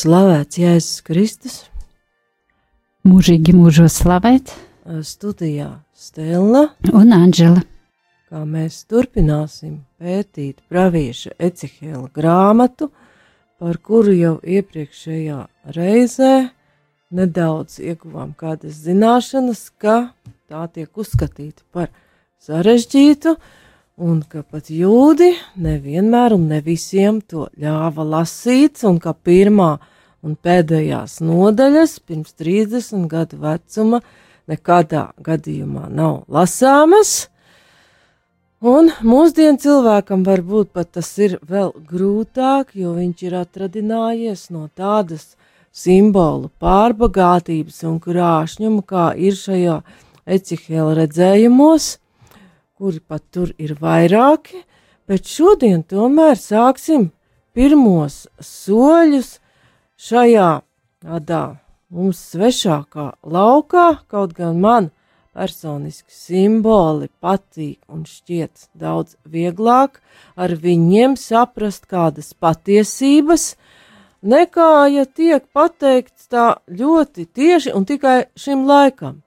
Slavēts Jēzus Kristus. Mūžīgi mūžos slavēt. Studijā Stela un Anģela. Kā mēs turpināsim pētīt pravieša Ecehēla grāmatu, par kuru jau iepriekšējā reizē nedaudz ieguvām kādas zināšanas, ka tā tiek uzskatīta par sarežģītu, un ka pat jūdi nevienmēr un ne visiem to ļāva lasīt, un ka pirmā un pēdējās nodaļas pirms 30 gadu vecuma nekādā gadījumā nav lasāmas. Un mūsdienu cilvēkam varbūt pat tas ir vēl grūtāk, jo viņš ir atradinājies no tādas simbolu pārbagātības un krāšņuma, kā ir šajā Ecihela redzējumos, kuri pat tur ir vairāki, bet šodien tomēr sāksim pirmos soļus šajā tādā mums svešākā laukā, kaut gan man personiski simboli patīk un šķiet daudz vieglāk ar viņiem saprast kādas patiesības, nekā ja tiek pateikts tā ļoti tieši un tikai šim laikam.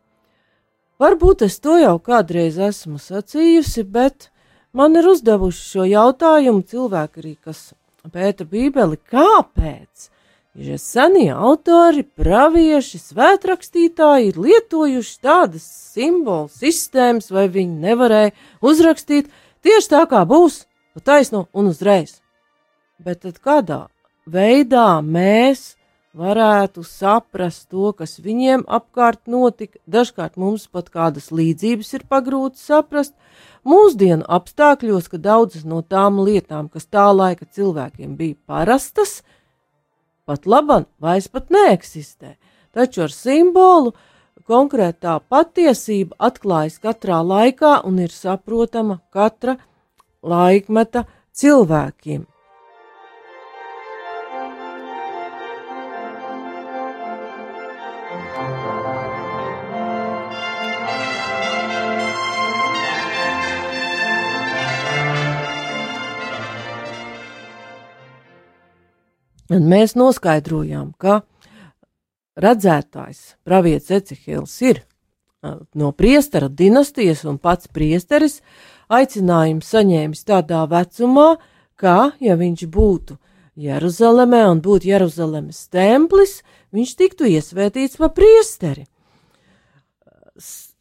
Varbūt es to jau kādreiz esmu sacījusi, bet man ir uzdevuši šo jautājumu cilvēki arī, kas pēta Bībeli, kāpēc? Ja senie autori, pravieši, svētrakstītāji ir lietojuši tādas simbolu sistēmas, vai viņi nevarēja uzrakstīt tieši tā, kā būs, pa taisno un uzreiz. Bet tad kādā veidā mēs varētu saprast to, kas viņiem apkārt notika. Dažkārt mums pat kādas līdzības ir pagrūti saprast. Mūsdienu apstākļos, ka daudzas no tām lietām, kas tā laika cilvēkiem bija parastas, pat labam vairs pat neeksistē. Taču ar simbolu konkrētā patiesība atklājas katrā laikā un ir saprotama katra laikmeta cilvēkiem. Un mēs noskaidrojām, ka redzētājs, pravietis Ecehils, ir no priestera dinastijas un pats priesteris aicinājumu saņēmis tādā vecumā, ka, ja viņš būtu Jeruzalemē un būtu Jeruzalemes templis, viņš tiktu iesvētīts pa priesteri.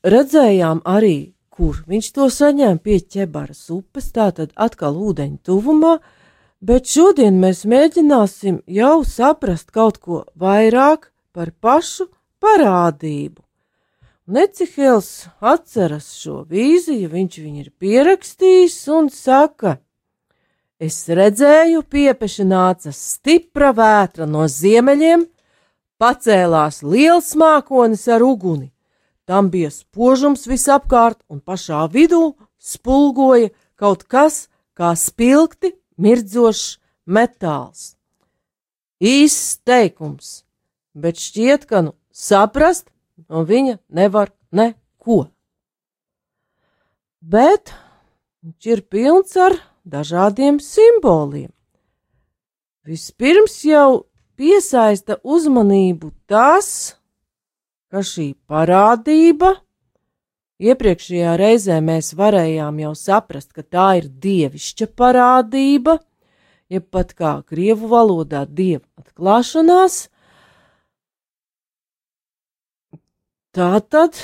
Redzējām arī, kur viņš to saņēma pie ķebaras upes, tātad atkal ūdeņu tuvumā, bet šodien mēs mēģināsim jau saprast kaut ko vairāk par pašu parādību. Necihēls atceras šo vīziju, viņš viņu ir pierakstījis un saka, es redzēju, piepeši nāca stipra vētra no ziemeļiem, pacēlās liels mākonis ar uguni. Tam bija spožums visapkārt, un pašā vidū spulgoja kaut kas kā spilgti mirdzošs metāls. Īsts teikums, bet šķiet, ka nu saprast no viņa nevar neko. Bet viņš ir pilns ar dažādiem simboliem. Vispirms jau piesaista uzmanību tas, ka šī parādība Iepriekšējā reizē mēs varējām jau saprast, ka tā ir dievišķa parādība, jeb pat kā krievu valodā dieva atklāšanās. Tātad,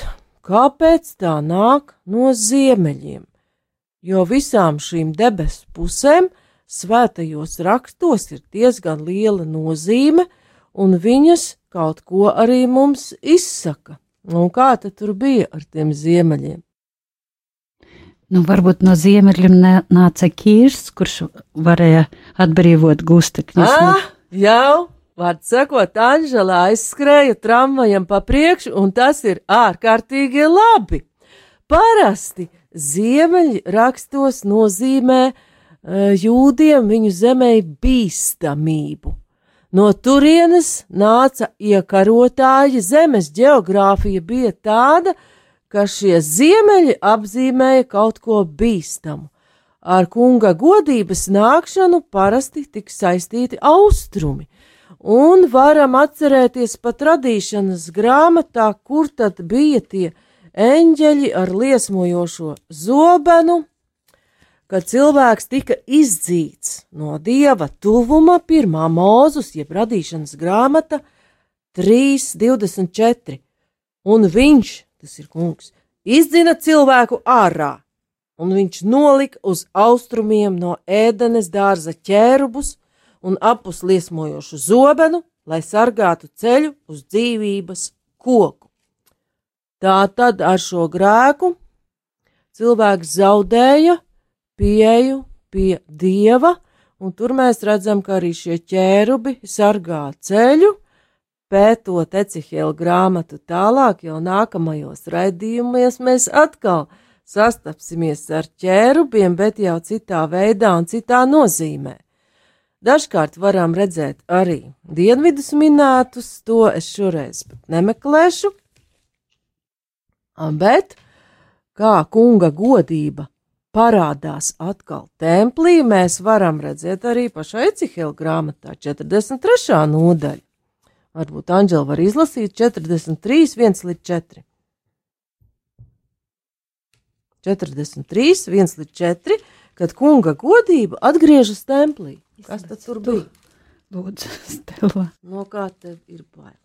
kāpēc tā nāk no ziemeļiem? Jo visām šīm debesu pusēm svētajos rakstos ir diezgan liela nozīme, un viņas kaut ko arī mums izsaka. Un kā tad tur bija ar tiem ziemeļiem? Nu, varbūt no ziemeļiem nāca Kīrs, kurš varēja atbrīvot gustekņus. Ah, jau Vārds sakot, Anžela aizskrēja tramvajam pa priekšu, un tas ir ārkārtīgi labi. Parasti ziemeļi rakstos nozīmē uh, jūdiem viņu zemē bīstamību. No turienes nāca iekarotāji, zemes geogrāfija bija tāda, ka šie ziemeļi apzīmēja kaut ko bīstamu. Ar kunga godības nākšanu parasti tika saistīti austrumi, un varam atcerēties pat radīšanas grāmatā, kur tad bija tie eņģeļi ar liesmojošo zobenu, kad cilvēks tika izdzīts no dieva tuvuma, pirmā mūzus, jeb radīšanas grāmata 3.24, un viņš, tas ir kungs, izdzina cilvēku ārā, un viņš nolika uz austrumiem no ēdenes dārza ķērubus un apus liesmojošu zobenu, lai sargātu ceļu uz dzīvības koku. Tā tad ar šo grēku cilvēks zaudēja pieeju pie dieva, un tur mēs redzam, ka arī šie ķērubi sargā ceļu, pētot Ecihela grāmatu tālāk, jau nākamajos raidījumos mēs atkal sastapsimies ar ķērubiem, bet jau citā veidā un citā nozīmē. Dažkārt varam redzēt arī dienvidus minētus, to es šoreiz pat nemeklēšu, bet kā kunga godība parādās atkal templī, mēs varam redzēt arī pašā Ecihela grāmatā 43. nodaļa. Varbūt Anģela var izlasīt 43, 1 līdz 4. 43, 1 līdz 4, kad kunga godība atgriežas templī. Kas tad tur bija? Lūdzu, Stela. No kā tev ir bail?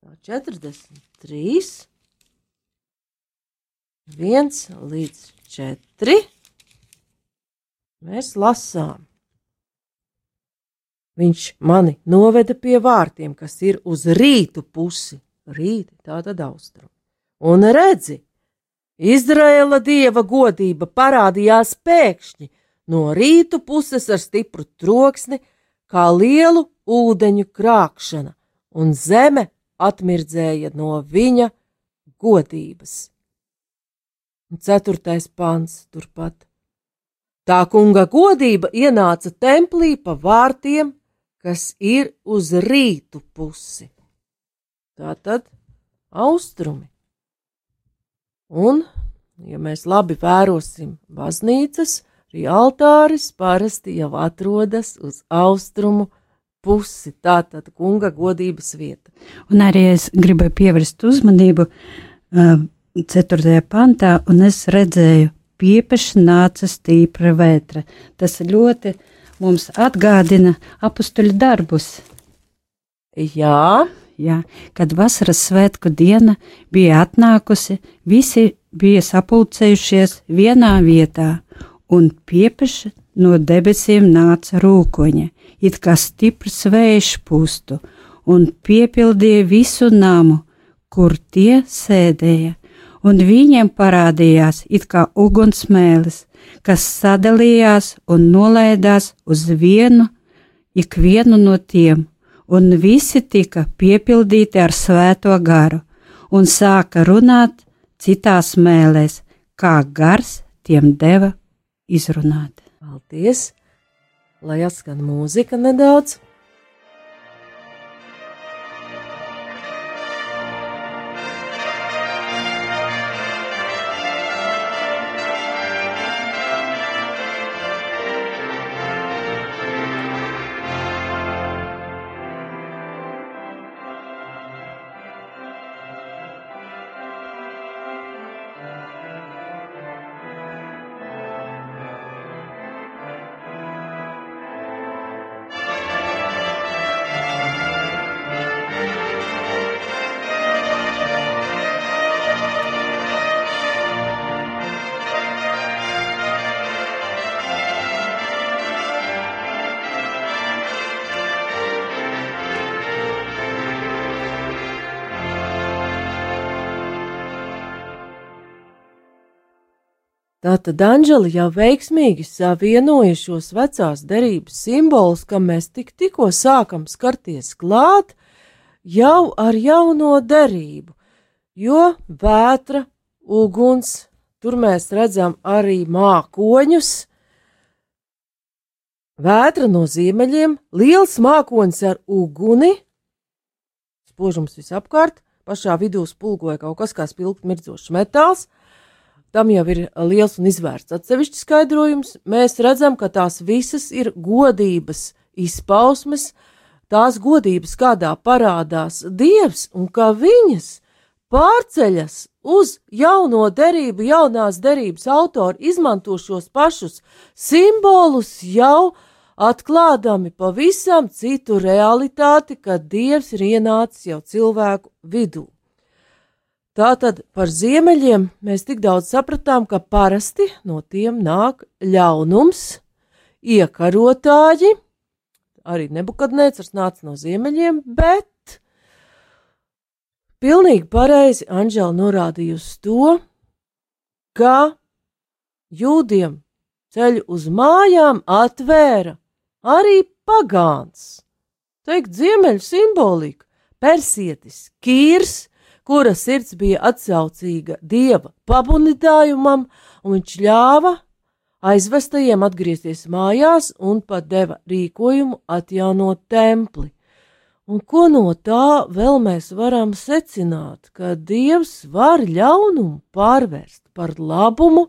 Tā 43, 1 līdz 4. Mēs lasām. Viņš mani noveda pie vārtiem, kas ir uz rītu pusi, rīti, tā tad austrumu. Un redzi, Izraēla dieva godība parādījās pēkšņi no rītu puses ar stipru troksni, kā lielu ūdeņu krākšana, un zeme atmirdzēja no viņa godības. Un ceturtais pants turpat. Tā kunga godība ienāca templī pa vārtiem, kas ir uz rītu pusi. Tā tad austrumi. Un, ja mēs labi vērosim baznīcas, arī altāris parasti jau atrodas uz austrumu pusi. Tā tad kunga godības vieta. Un arī es gribēju pievērst uzmanību uh, 4. pantā, un es redzēju, piepeši nāca stīpra vētra. Tas ļoti mums atgādina apstuļu darbus. Jā, Jā, kad vasaras svētku diena bija atnākusi, visi bija sapulcējušies vienā vietā, un piepeši no debesīm nāca rūkoņa, it kā stiprs vējš pustu, un piepildīja visu namu, kur tie sēdēja, un viņiem parādījās it kā ugunsmēlis, kas sadalījās un nolaidās uz vienu, ikvienu no tiem un visi tika piepildīti ar svēto garu un sāka runāt citās mēlēs, kā gars tiem deva izrunāt. paldies! Lai atskan mūzika nedaudz. Tātad Anģeli jau veiksmīgi savienoja šos vecās derības simbolus, kam mēs tik, tikko sākam skarties klāt, jau ar jauno derību, jo vētra, uguns, tur mēs redzam arī mākoņus. Vētra no ziemeļiem, liels mākonis ar uguni, spožums visapkārt, pašā vidū spulgoja kaut kas kā spilgt mirdzošs metāls, Tam jau ir liels un izvērsts atsevišķs skaidrojums. Mēs redzam, ka tās visas ir godības izpausmes, tās godības, kādā parādās Dievs, un ka viņas pārceļas uz jauno derību, jaunās derības autori izmanto šos pašus simbolus jau atklādami pavisam citu realitāti, kad Dievs ir ienācis jau cilvēku vidū. Tātad par ziemeļiem mēs tik daudz sapratām, ka parasti no tiem nāk ļaunums, iekarotāji, arī nebukadnēcars nāca no ziemeļiem, bet pilnīgi pareizi Anģela norādīja uz to, ka jūdiem ceļu uz mājām atvēra arī pagāns, teikt, ziemeļu simbolika, persietis, kīrs, kura sirds bija atsaucīga dieva pabunidājumam, un viņš ļāva aizvestajiem atgriezties mājās un pat deva rīkojumu atjaunot templi. Un ko no tā vēl mēs varam secināt, ka Dievs var ļaunumu pārvērst par labumu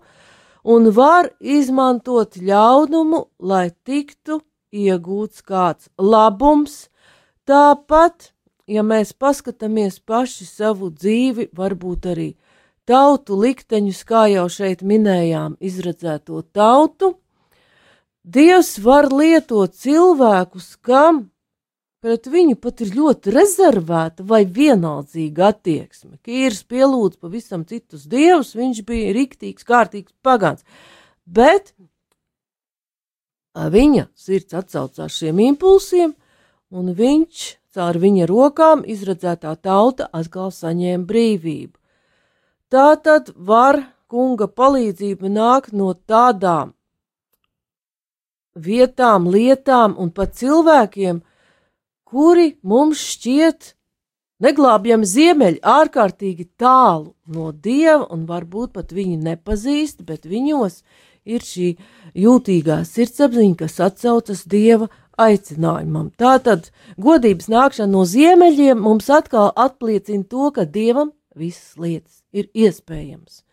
un var izmantot ļaunumu, lai tiktu iegūts kāds labums, tāpat ja mēs paskatāmies paši savu dzīvi, varbūt arī tautu likteņus, kā jau šeit minējām, izredzēto tautu, Dievs var lietot cilvēkus, kam pret viņu pat ir ļoti rezervēta vai vienaldzīga attieksme. Kīrs pielūdz pavisam citus dievus, viņš bija riktīgs, kārtīgs pagāns, bet viņa sirds atsaucās šiem impulsiem, un viņš Caur viņa rokām izredzētā tauta atkal saņēma brīvību. Tā tad var kunga palīdzība nākt no tādām vietām, lietām un pat cilvēkiem, kuri mums šķiet neglābjami ziemeļi, ārkārtīgi tālu no dieva, un varbūt pat viņu nepazīst, bet viņos ir šī jūtīgā sirdsapziņa, kas atcaucas dieva aicinājumam. Tātad godības nākšana no ziemeļiem mums atkal apliecina to, ka dievam visas lietas ir iespējams.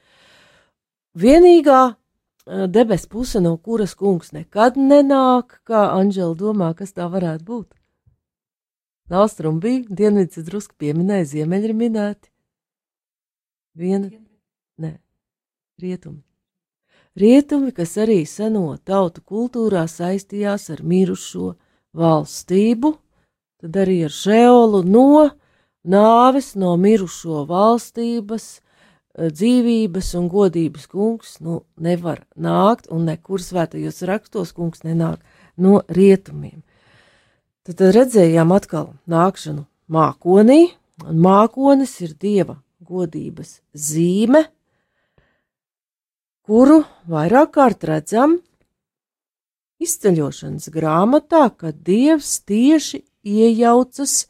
Vienīgā eh, debes puse, no kuras kungs nekad nenāk, kā Anģela domā, kas tā varētu būt. Austrum bija, dienvids drusku pieminēja, ziemeļi ir minēti. Viena, nē, rietumi. Rietumi, kas arī seno tautu kultūrā saistījās ar mirušo valstību, tad arī ar šeolu no nāves, no mirušo valstības, eh, dzīvības un godības kungs nu, nevar nākt, un nekur svētajos rakstos kungs nenāk no rietumiem. Tad, redzējām atkal nākšanu mākonī, un mākonis ir dieva godības zīme, kuru vairāk kārt redzam izceļošanas grāmatā, ka Dievs tieši iejaucas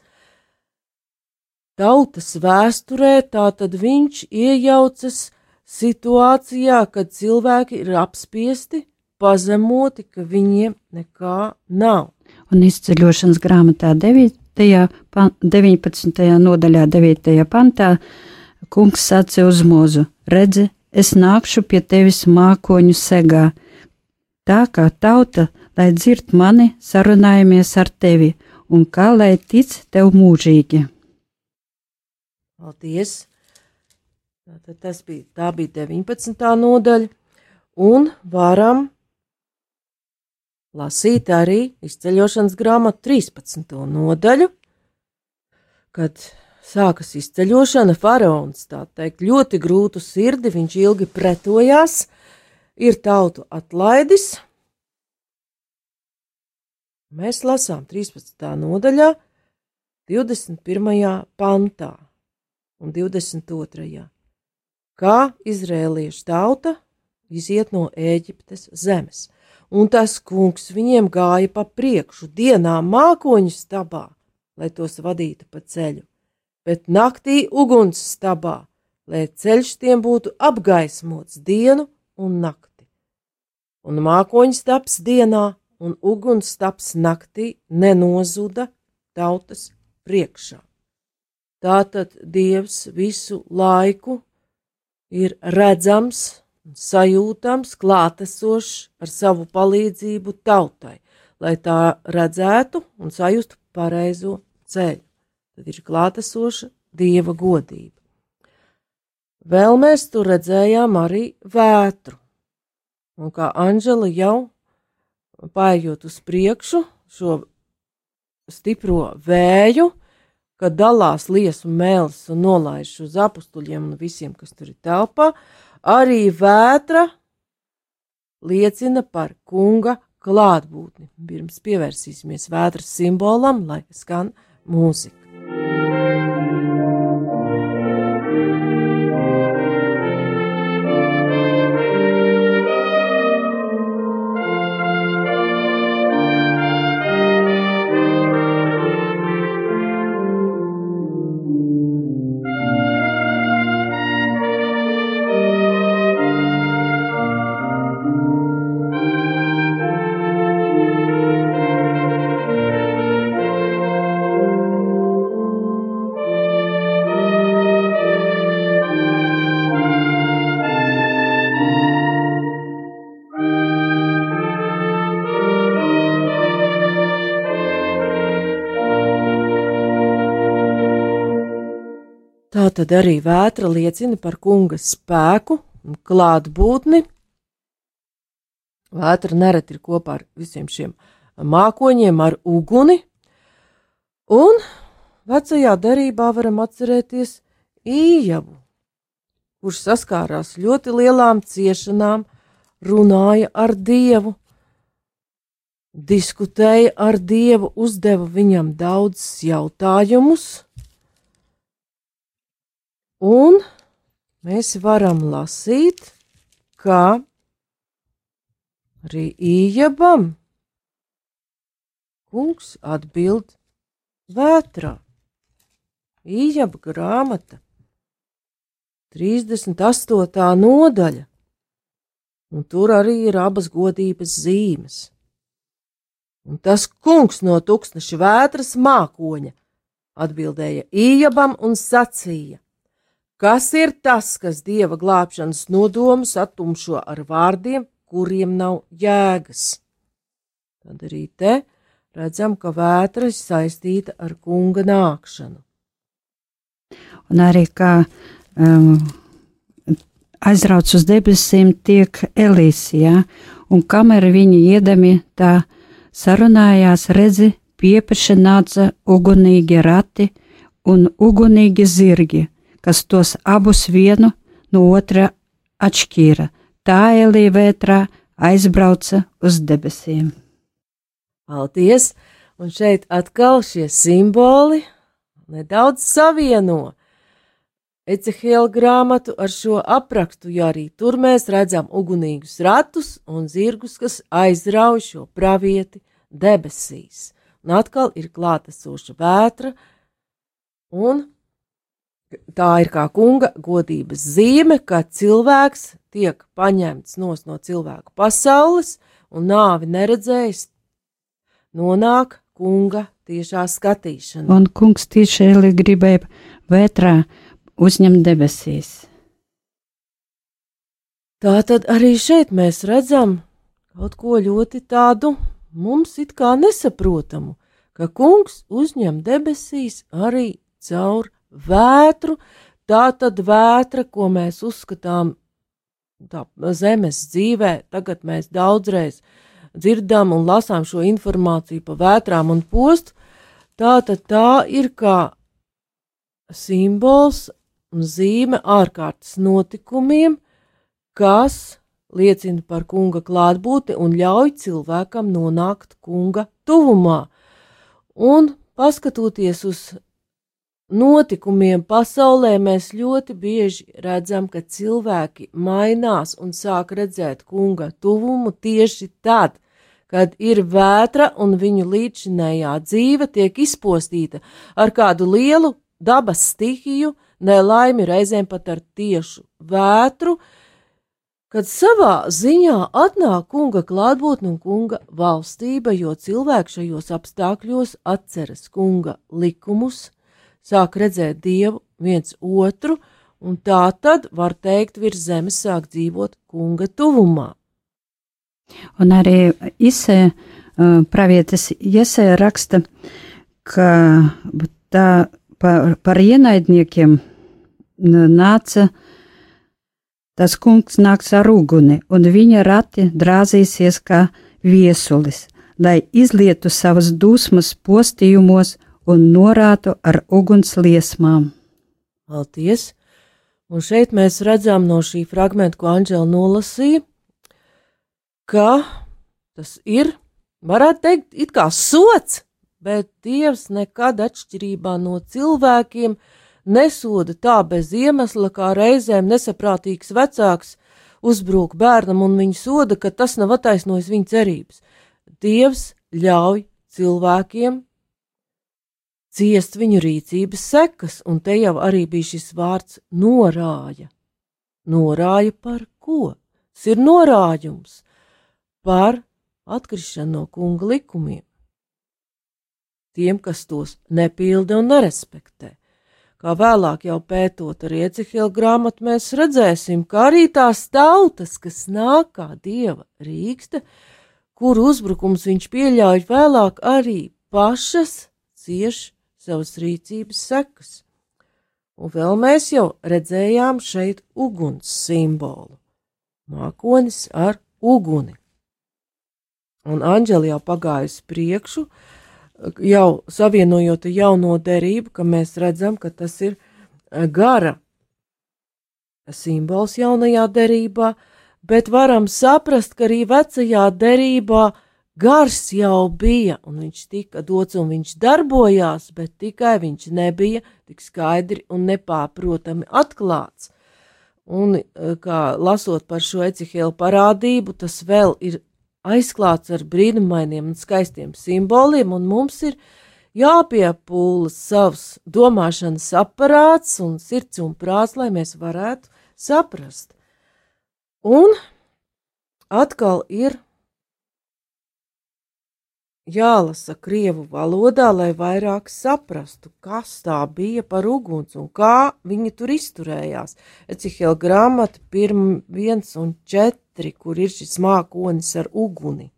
tautas vēsturē, tātad viņš iejaucas situācijā, kad cilvēki ir apspiesti, pazemoti, ka viņiem nekā nav. Un izceļošanas grāmatā 9. Pan, 19. nodaļā, 9. pantā, kungs sacīja uz mūzu: Redzi, es nākšu pie tevis mākoņu segā, tā kā tauta, lai dzird mani, sarunājamies ar tevi, un kā lai tic tev mūžīgi. Paldies! Tātad bija, tā bija 19. nodaļa, un varam lasīt arī izceļošanas grāmatu 13. nodaļu, kad sākas izceļošana, faraons tā teikt ļoti grūtu sirdi, viņš ilgi pretojās, ir tautu atlaidis. Mēs lasām 13. nodaļā, 21. pantā un 22. kā izrēliešu tauta iziet no Ēģiptes zemes, un tas kungs viņiem gāja pa priekšu dienā mākoņu stabā, lai tos vadītu pa ceļu, bet naktī uguns stabā, lai ceļš tiem būtu apgaismots dienu un nakti. Un mākoņu stabs dienā un uguns stabs naktī nenozuda tautas priekšā. Tātad Dievs visu laiku ir redzams, sajūtams, klātesošs ar savu palīdzību tautai, lai tā redzētu un sajustu pareizo ceļu. Tad ir klātesoša Dieva godība. Vēl mēs tur redzējām arī vētru, un kā Anģela jau paiet uz priekšu šo stipro vēju, kad dalās liesu mēlis un nolaiž uz apstuļiem un visiem, kas tur ir telpā, arī vētra liecina par kunga klātbūtni. Pirms pievērsīsimies vētras simbolam, lai skan mūzika. Tad arī vētra liecina par kunga spēku un klātbūtni. Vētra nereti ir kopā ar visiem šiem mākoņiem, ar uguni, un vecajā derībā varam atcerēties ījavu, kurš saskārās ļoti lielām ciešanām, runāja ar Dievu, diskutēja ar Dievu, uzdeva viņam daudzus jautājumus Un mēs varam lasīt, ka arī Ījabam kungs atbild vētrā. Ījaba grāmata, 38. nodaļa, un tur arī ir abas godības zīmes. Un tas kungs no tūkstneša vētras mākoņa atbildēja Ījabam un sacīja: Kas ir tas, kas dieva glābšanas nodomus attumšo ar vārdiem, kuriem nav jēgas? Tad arī te redzam, ka vētra ir saistīta ar kunga nākšanu. Un arī kā um, aizrauc uz debesīm, tiek Elīsija, un kamēr viņi iedami tā sarunājās, redzi, piepeši nāca ugunīgi rati un ugunīgi zirgi kas tos abus vienu no otra atšķīra. Tā Elīvētrā aizbrauca uz debesīm. Paldies! Un šeit atkal šie simboli nedaudz savieno Ecehiela grāmatu ar šo aprakstu, jo arī tur mēs redzam ugunīgus ratus un zirgus, kas aizrauj šo pravieti debesīs. Un atkal ir klātesoša vētra un tā ir kā kunga godības zīme, ka cilvēks tiek paņemts no cilvēku pasaules un nāvi neredzējis, nonāk kunga tiešā skatīšanā. Un kungs tiešām gribēja vētrā uzņemt debesīs. Tā tad arī šeit mēs redzam kaut ko ļoti tādu mums it kā nesaprotamu, ka kungs uzņem debesīs arī caur vētru, tā tad vētra, ko mēs uzskatām tā, zemes dzīvē, tagad mēs daudzreiz dzirdam un lasām šo informāciju pa vētrām un postu, tā tad tā ir kā simbols un zīme ārkārtas notikumiem, kas liecina par kunga klātbūtni un ļauj cilvēkam nonākt kunga tuvumā. Un paskatoties uz notikumiem pasaulē mēs ļoti bieži redzam, ka cilvēki mainās un sāk redzēt kunga tuvumu tieši tad, kad ir vētra un viņu līdzinējā dzīve tiek izpostīta ar kādu lielu dabas stihiju, nelaimi reizēm pat ar tiešu vētru, kad savā ziņā atnāk kunga klātbūtne un kunga valstība, jo cilvēks šajos apstākļos atceras kunga likumus, sāk redzēt dievu viens otru, un tā tad, var teikt, virs zemes sāk dzīvot kunga tuvumā. Un arī Isē, pravietis Iesē raksta, ka tā par, par ienaidniekiem nāca tas kungs nāks ar uguni, un viņa rati drāzīsies kā viesulis, lai izlietu savas dusmas postījumos un norātu ar uguns liesmām. Paldies! Un šeit mēs redzam no šī fragmenta, ko Anģela nolasīja, ka tas ir, varētu teikt, it kā sots, bet Dievs nekad atšķirībā no cilvēkiem nesoda tā bez iemesla, kā reizēm nesaprātīgs vecāks uzbrūk bērnam un viņa soda, ka tas nav attaisnojis viņa cerības. Dievs ļauj cilvēkiem ciest viņu rīcības sekas, un te jau arī bija šis vārds norāja. Norāja par ko? Tas ir norājums par atkrišanu no kunga likumiem. Tiem, kas tos nepilda un nerespektē. Kā vēlāk jau pētot ar Iecihila grāmatu, mēs redzēsim, ka arī tās tautas, kas nāk kā dieva rīkste, kur uzbrukums viņš pieļauj vēlāk arī pašas cieš savas rīcības sekas. Un vēl mēs jau redzējām šeit uguns simbolu - mākonis ar uguni. Un Anģeli jau pagājusi priekšu, jau savienojot jauno derību, ka mēs redzam, ka tas ir e, gara simbols jaunajā derībā, bet varam saprast, ka arī vecajā derībā Gars jau bija, un viņš tika dots, un viņš darbojās, bet tikai viņš nebija tik skaidri un nepārprotami atklāts. Un, eh, kā lasot par šo ecihēlu parādību, tas vēl ir aizklāts ar brīnumainiem un skaistiem simboliem, un mums ir jāpiepūlas savs domāšanas aparāts un sirds un prāts, lai mēs varētu saprast. Un atkal ir jālasa krievu valodā, lai vairāk saprastu, kas tā bija par uguns un kā viņi tur izturējās. Ecihela grāmata 1 un 4, kur ir šis mākonis ar uguni.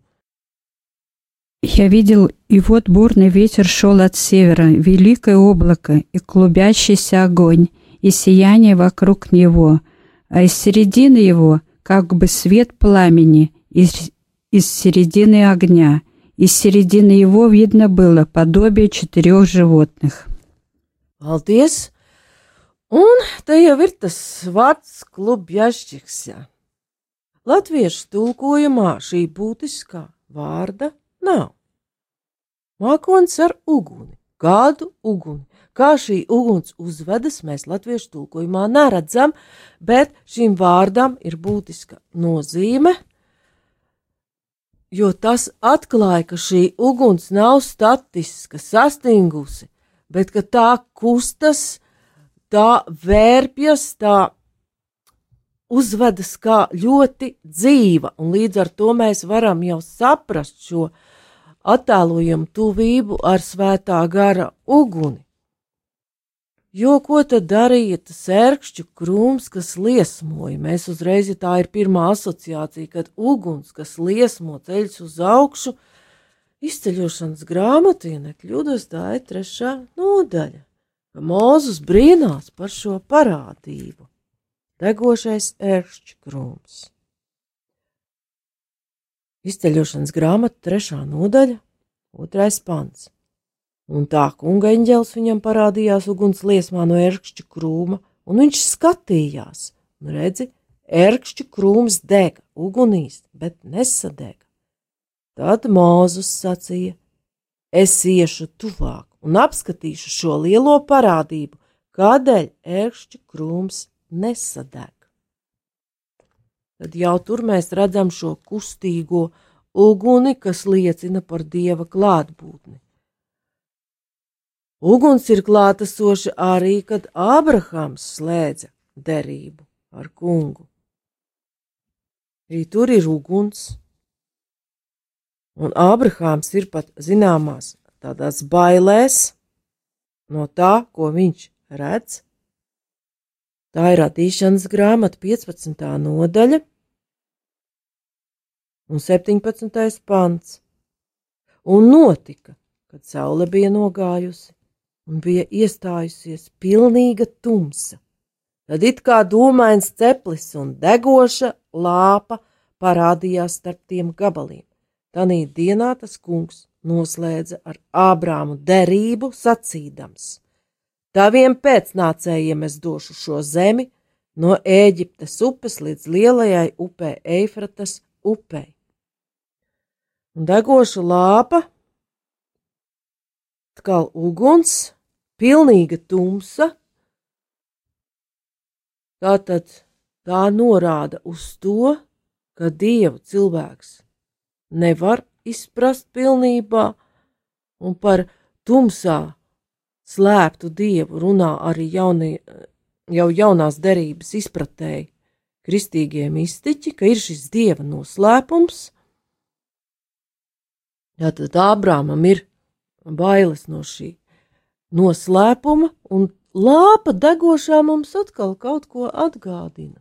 Я видел, и вот бурный ветер шел от севера, великое облако и клубящийся огонь, и сияние вокруг него, а из середины его как бы свет пламени, из, из середины огня, Из середины его видно было подобие четырех животных. Paldies! Un te jau ir tas vārds klubjašķiks. Latviešu tulkojumā šī būtiskā vārda nav. Mākons ar uguni. Kādu uguni? Kā šī uguns uzvedas, mēs latviešu tulkojumā neredzam, bet šim vārdam ir būtiska nozīme – jo tas atklāja, ka šī uguns nav statiska, sastingusi, bet ka tā kustas, tā vērpjas, tā uzvedas kā ļoti dzīva, un līdz ar to mēs varam jau saprast šo attēlojumu tuvību ar svētā gara uguni. Jo ko tad darīja tas ērkšķu krūms, kas liesmoja? Mēs uzreiz, ja tā ir pirmā asociācija, kad uguns, kas liesmo ceļš uz augšu, izceļošanas grāmata, ja nekļūdos, tā ir trešā nodaļa, ka Mūzus brīnās par šo parādību. Degošais ērkšķu krūms. Izceļošanas grāmata, trešā nodaļa, otrais pants. Un tā kunga eņģēlis viņam parādījās uguns liesmā no ērkšķa krūma, un viņš skatījās, un redzi, ērkšķa krūms dega ugunīs, bet nesadega. Tad Mūzus sacīja: Es iešu tuvāk un apskatīšu šo lielo parādību, kādēļ ērkšķa krūms nesadeg. Tad jau tur mēs redzam šo kustīgo uguni, kas liecina par dieva klātbūtni. Uguns ir klātesoša arī, kad Ābrahāms slēdza derību ar kungu. Arī tur ir uguns, un Ābrahāms ir pat zināmās tādās bailēs no tā, ko viņš redz. Tā ir radīšanas grāmata 15. nodaļa un 17. pants. Un notika, kad saule bija nogājusi un bija iestājusies pilnīga tumsa. Tad it kā dūmains ceplis un degoša lāpa parādījās starp tiem gabaliem. Tanī dienā tas kungs noslēdza ar Ābrāmu derību sacīdams: Taviem pēcnācējiem es došu šo zemi no Ēģiptes upes līdz lielajai upē Eifratas upei. Un degoša lāpa, atkal uguns, pilnīga tumsa. Tātad tā norāda uz to, ka dievu cilvēks nevar izprast pilnībā, un par tumsā slēptu dievu runā arī jaunie, jau jaunās derības izpratēji kristīgie mistiķi, ka ir šis dieva noslēpums. Tātad Ābrāmam ir bailes no šī noslēpuma, un lāpa degošā mums atkal kaut ko atgādina.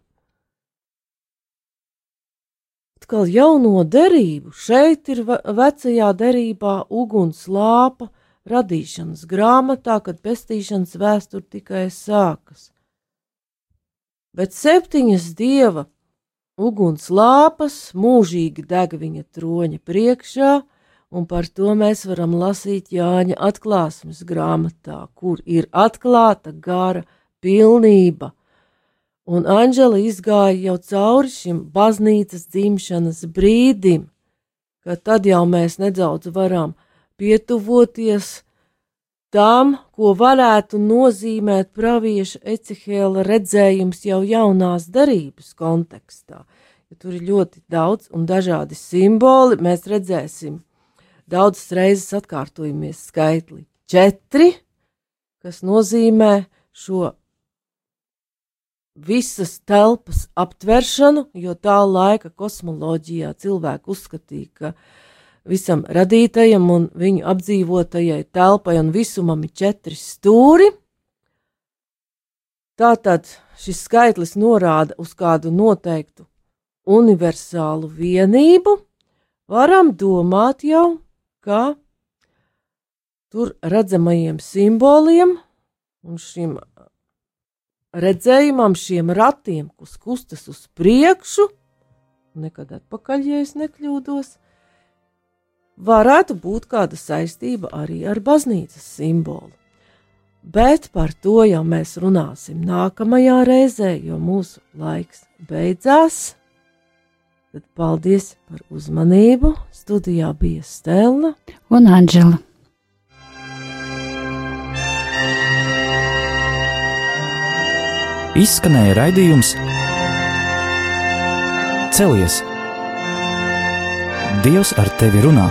Atkal jauno derību, šeit ir vecajā derībā uguns lāpa radīšanas grāmatā, kad pestīšanas vēsture tikai sākas. Bet septiņas dieva uguns lāpas mūžīgi deg viņa troņa priekšā, un par to mēs varam lasīt Jāņa atklāsmes grāmatā, kur ir atklāta gara pilnība. Un Anģela izgāja jau cauri šim baznīcas dzimšanas brīdim, ka tad jau mēs nedaudz varam pietuvoties tam, ko varētu nozīmēt pravieša Ecehēla redzējums jau jaunās darības kontekstā. Ja tur ir ļoti daudz un dažādi simboli, mēs redzēsim daudzas reizes atkārtojamies skaitli četri, kas nozīmē šo visas telpas aptveršanu, jo tā laika kosmoloģijā cilvēki uzskatīja, ka visam radītajam un viņu apdzīvotajai telpai un visumam ir četri stūri. Tātad šis skaitlis norāda uz kādu noteiktu universālu vienību, varam domāt jau ka tur redzamajiem simboliem un šim redzējumam, šiem ratiem, kas kustas uz priekšu, nekad atpakaļ, ja es nekļūdos, varētu būt kāda saistība arī ar baznīcas simbolu. Bet par to jau mēs runāsim nākamajā reizē, jo mūsu laiks beidzās. Tad paldies par uzmanību. Studijā bija Stela un Anģela. Izskanēja raidījums Celies! Dievs ar tevi runā!